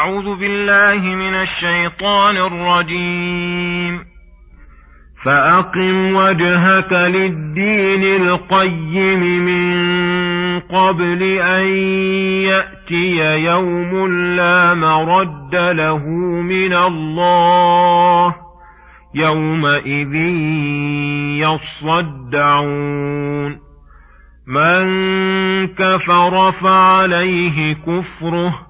أعوذ بالله من الشيطان الرجيم. فأقم وجهك للدين القيم من قبل أن يأتي يوم لا مرد له من الله يومئذ يصدعون. من كفر فعليه كفره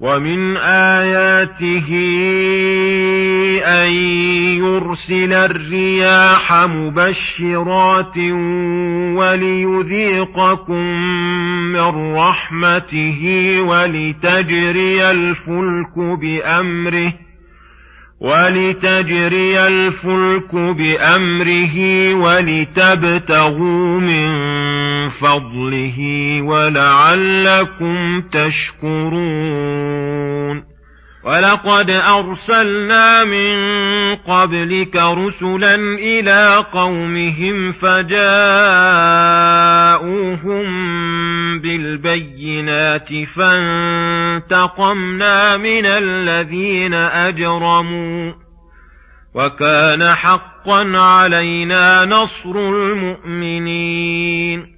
ومن آياته أن يرسل الرياح مبشرات وليذيقكم من رحمته ولتجري الفلك بأمره ولتجري الفلك بأمره ولتبتغوا من فضله ولعلكم تشكرون. ولقد أرسلنا من قبلك رسلا إلى قومهم فجاءوهم بالبينات فانتقمنا من الذين أجرموا. وكان حقا علينا نصر المؤمنين.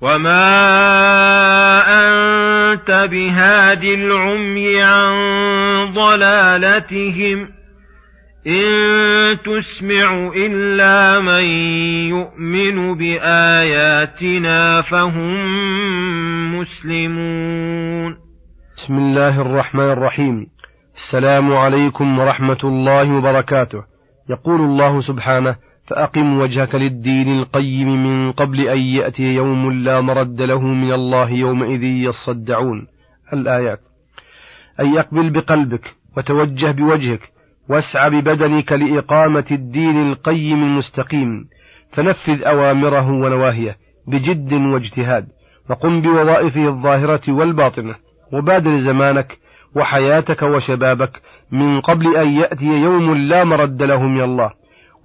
وما أنت بهاد العمي عن ضلالتهم إن تسمع إلا من يؤمن بآياتنا فهم مسلمون بسم الله الرحمن الرحيم. السلام عليكم ورحمة الله وبركاته. يقول الله سبحانه فأقم وجهك للدين القيم من قبل أن يأتي يوم لا مرد له من الله يومئذ يصدعون. الآيات. أن يقبل بقلبك وتوجه بوجهك واسع ببدنك لإقامة الدين القيم المستقيم. فنفذ أوامره ونواهيه بجد واجتهاد وقم بوظائفه الظاهرة والباطنة وبادر زمانك وحياتك وشبابك من قبل أن يأتي يوم لا مرد له من الله.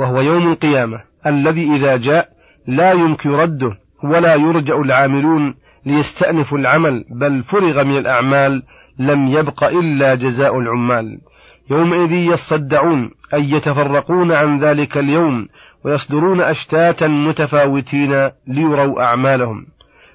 وهو يوم القيامة الذي إذا جاء لا يمكن رده ولا يرجع العاملون ليستأنفوا العمل بل فرغ من الأعمال لم يبق إلا جزاء العمال. يومئذ يصدعون أي يتفرقون عن ذلك اليوم ويصدرون أشتاتا متفاوتين ليروا أعمالهم.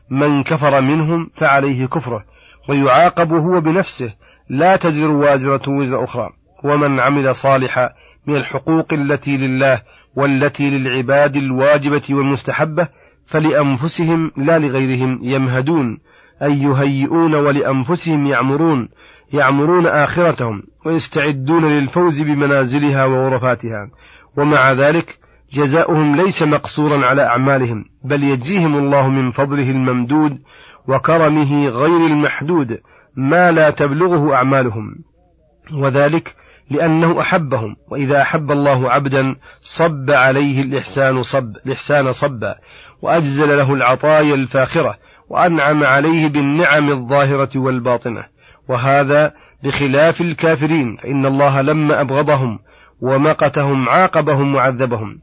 من كفر منهم فعليه كفره ويعاقب هو بنفسه لا تزر وازرة وزر أخرى. ومن عمل صالحا من الحقوق التي لله والتي للعباد الواجبة والمستحبة فلأنفسهم لا لغيرهم يمهدون. أي يهيئون ولأنفسهم يعمرون يعمرون آخرتهم ويستعدون للفوز بمنازلها وغرفاتها. ومع ذلك جزاؤهم ليس مقصورا على أعمالهم بل يجزيهم الله من فضله الممدود وكرمه غير المحدود ما لا تبلغه أعمالهم. وذلك لأنه أحبهم وإذا أحب الله عبدا صب عليه الإحسان صب الإحسان صبا وأجزل له العطايا الفاخرة وأنعم عليه بالنعم الظاهرة والباطنة. وهذا بخلاف الكافرين فإن الله لما أبغضهم ومقتهم عاقبهم وعذبهم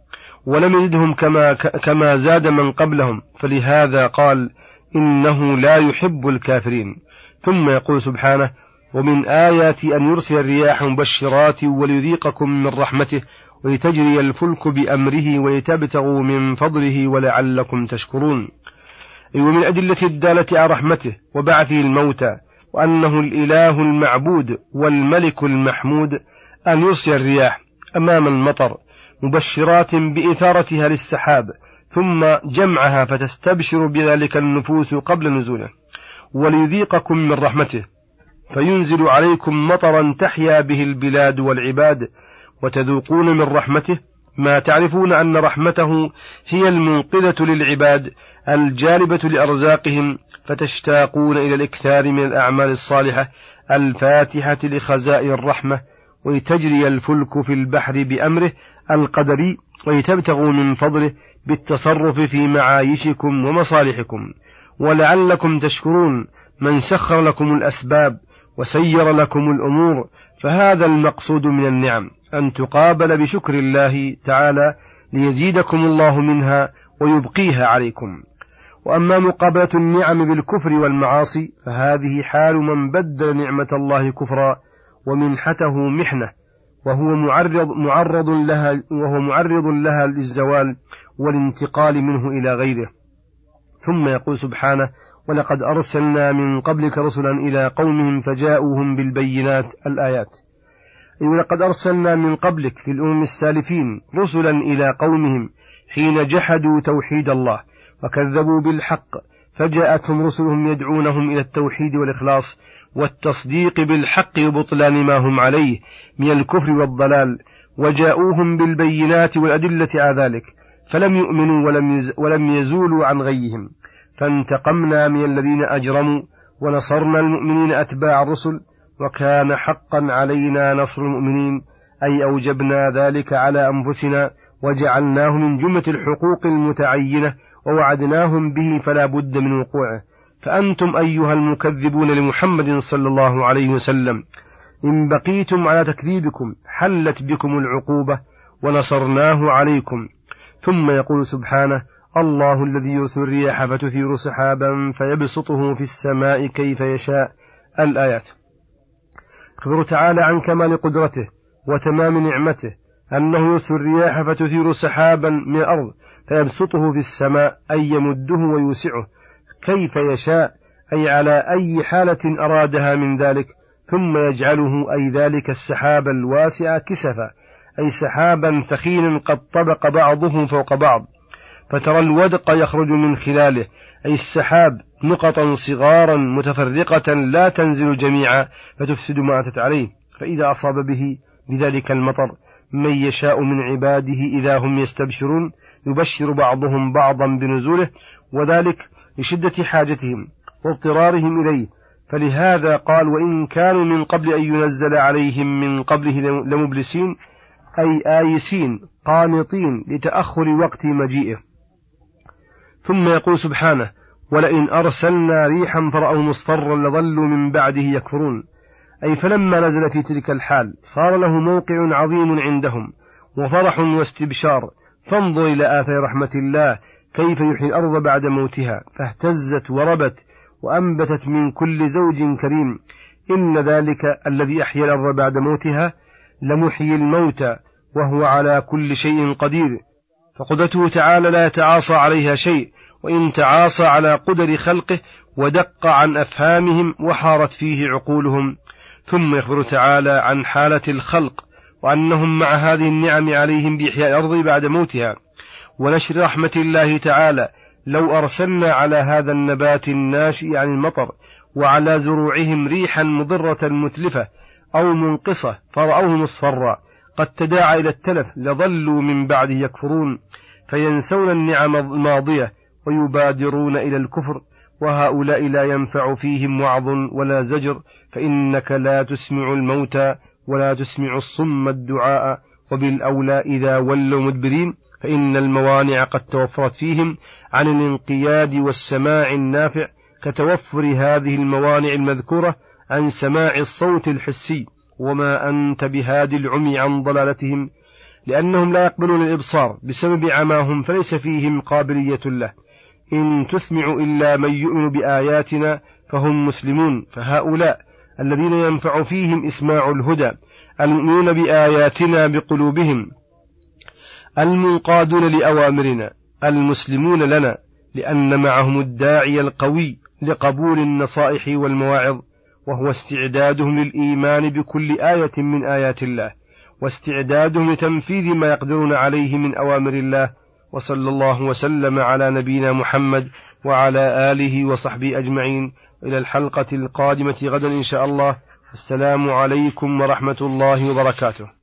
ولم يزدهم كما, كما زاد من قبلهم. فلهذا قال إنه لا يحب الكافرين. ثم يقول سبحانه ومن آيات أن يرسل الرياح مبشرات وليذيقكم من رحمته ولتجري الفلك بأمره ولتبتغوا من فضله ولعلكم تشكرون. أي أيوة ومن أدلة الدالة على رحمته وبعثه الموتى وأنه الإله المعبود والملك المحمود أن يرسل الرياح أمام المطر مبشرات بإثارتها للسحاب ثم جمعها فتستبشر بذلك النفوس قبل نزوله وليذيقكم من رحمته. فينزل عليكم مطرا تحيا به البلاد والعباد وتذوقون من رحمته ما تعرفون أن رحمته هي المنقذة للعباد الجالبة لأرزاقهم فتشتاقون إلى الإكثار من الأعمال الصالحة الفاتحة لخزائن الرحمة ولتجري الفلك في البحر بأمره القدري ولتبتغوا من فضله بالتصرف في معايشكم ومصالحكم. ولعلكم تشكرون من سخر لكم الأسباب وسير لكم الأمور فهذا المقصود من النعم أن تقابل بشكر الله تعالى ليزيدكم الله منها ويبقيها عليكم. وأما مقابلة النعم بالكفر والمعاصي فهذه حال من بدل نعمة الله كفرا ومنحته محنة وهو معرض معرض لها وهو معرض لها للزوال والانتقال منه إلى غيره. ثم يقول سبحانه ولقد أرسلنا من قبلك رسلا إلى قومهم فجاءوهم بالبينات الآيات. أي ولقد أرسلنا من قبلك في الأمم السالفين رسلا إلى قومهم حين جحدوا توحيد الله وكذبوا بالحق فجاءتهم رسلهم يدعونهم إلى التوحيد والإخلاص والتصديق بالحق وبطلان ما هم عليه من الكفر والضلال وجاءوهم بالبينات والأدلة على ذلك فلم يؤمنوا ولم, ولم يزولوا عن غيهم. فانتقمنا من الذين أجرموا ونصرنا المؤمنين أتباع الرسل وكان حقا علينا نصر المؤمنين أي أوجبنا ذلك على أنفسنا وجعلناه من جملة الحقوق المتعينة ووعدناهم به فلا بد من وقوعه. فأنتم أيها المكذبون لمحمد صلى الله عليه وسلم إن بقيتم على تكذيبكم حلت بكم العقوبة ونصرناه عليكم. ثم يقول سبحانه الله الذي يرسل الرياح فتثير سحابا فيبسطه في السماء كيف يشاء. الآيات. أخبر تعالى عن كمال قدرته وتمام نعمته أنه يرسل الرياح فتثير سحابا من الأرض فيبسطه في السماء أي يمده ويوسعه كيف يشاء أي على أي حالة أرادها من ذلك ثم يجعله أي ذلك السحاب الواسع كسفا. أي سحابا ثخينا قد طبق بعضه فوق بعض فترى الودق يخرج من خلاله أي السحاب نقطا صغارا متفرقة لا تنزل جميعا فتفسد ما أتت عليه فإذا أصاب به بذلك المطر من يشاء من عباده إذا هم يستبشرون يبشر بعضهم بعضا بنزوله وذلك لشدة حاجتهم واضطرارهم إليه. فلهذا قال وإن كانوا من قبل أن ينزل عليهم من قبله لمبلسين أي آيسين قانطين لتأخر وقت مجيئه. ثم يقول سبحانه ولئن أرسلنا ريحا فرأوا مصفرا لظلوا من بعده يكفرون. أي فلما نزل في تلك الحال صار له موقع عظيم عندهم وفرح واستبشار. فانظر إلى آثار رحمة الله كيف يحيي الأرض بعد موتها. فاهتزت وربت وأنبتت من كل زوج كريم. إن ذلك الذي أحيا الأرض بعد موتها لمحيي الموتى وهو على كل شيء قدير. فقدرته تعالى لا يتعاصى عليها شيء وإن تعاصى على قدر خلقه ودق عن أفهامهم وحارت فيه عقولهم. ثم يخبر تعالى عن حالة الخلق وأنهم مع هذه النعم عليهم بإحياء الأرض بعد موتها. ونشر رحمة الله تعالى لو أرسلنا على هذا النبات الناشئ عن المطر وعلى زروعهم ريحا مضرة متلفة أو منقصة فرأوه مصفرا. قد تداعى إلى التلف لظلوا من بعده يكفرون. فينسون النعم الماضية ويبادرون إلى الكفر. وهؤلاء لا ينفع فيهم وعظ ولا زجر. فإنك لا تسمع الموتى ولا تسمع الصم الدعاء. وبالأولى إذا ولوا مدبرين فإن الموانع قد توفرت فيهم. عن الانقياد والسماع النافع كتوفر هذه الموانع المذكورة عن سماع الصوت الحسي وما أنت بهادي العمي عن ضلالتهم لأنهم لا يقبلون الإبصار بسبب عماهم فليس فيهم قابلية له. إن تسمع إلا من يؤمن بآياتنا فهم مسلمون فهؤلاء الذين ينفع فيهم إسماع الهدى المؤمنون بآياتنا بقلوبهم. المنقادون لأوامرنا المسلمون لنا لأن معهم الداعي القوي لقبول النصائح والمواعظ. وهو استعدادهم للإيمان بكل آية من آيات الله واستعدادهم لتنفيذ ما يقدرون عليه من أوامر الله وصلى الله وسلم على نبينا محمد وعلى آله وصحبه أجمعين. إلى الحلقة القادمة غدا إن شاء الله. السلام عليكم ورحمة الله وبركاته.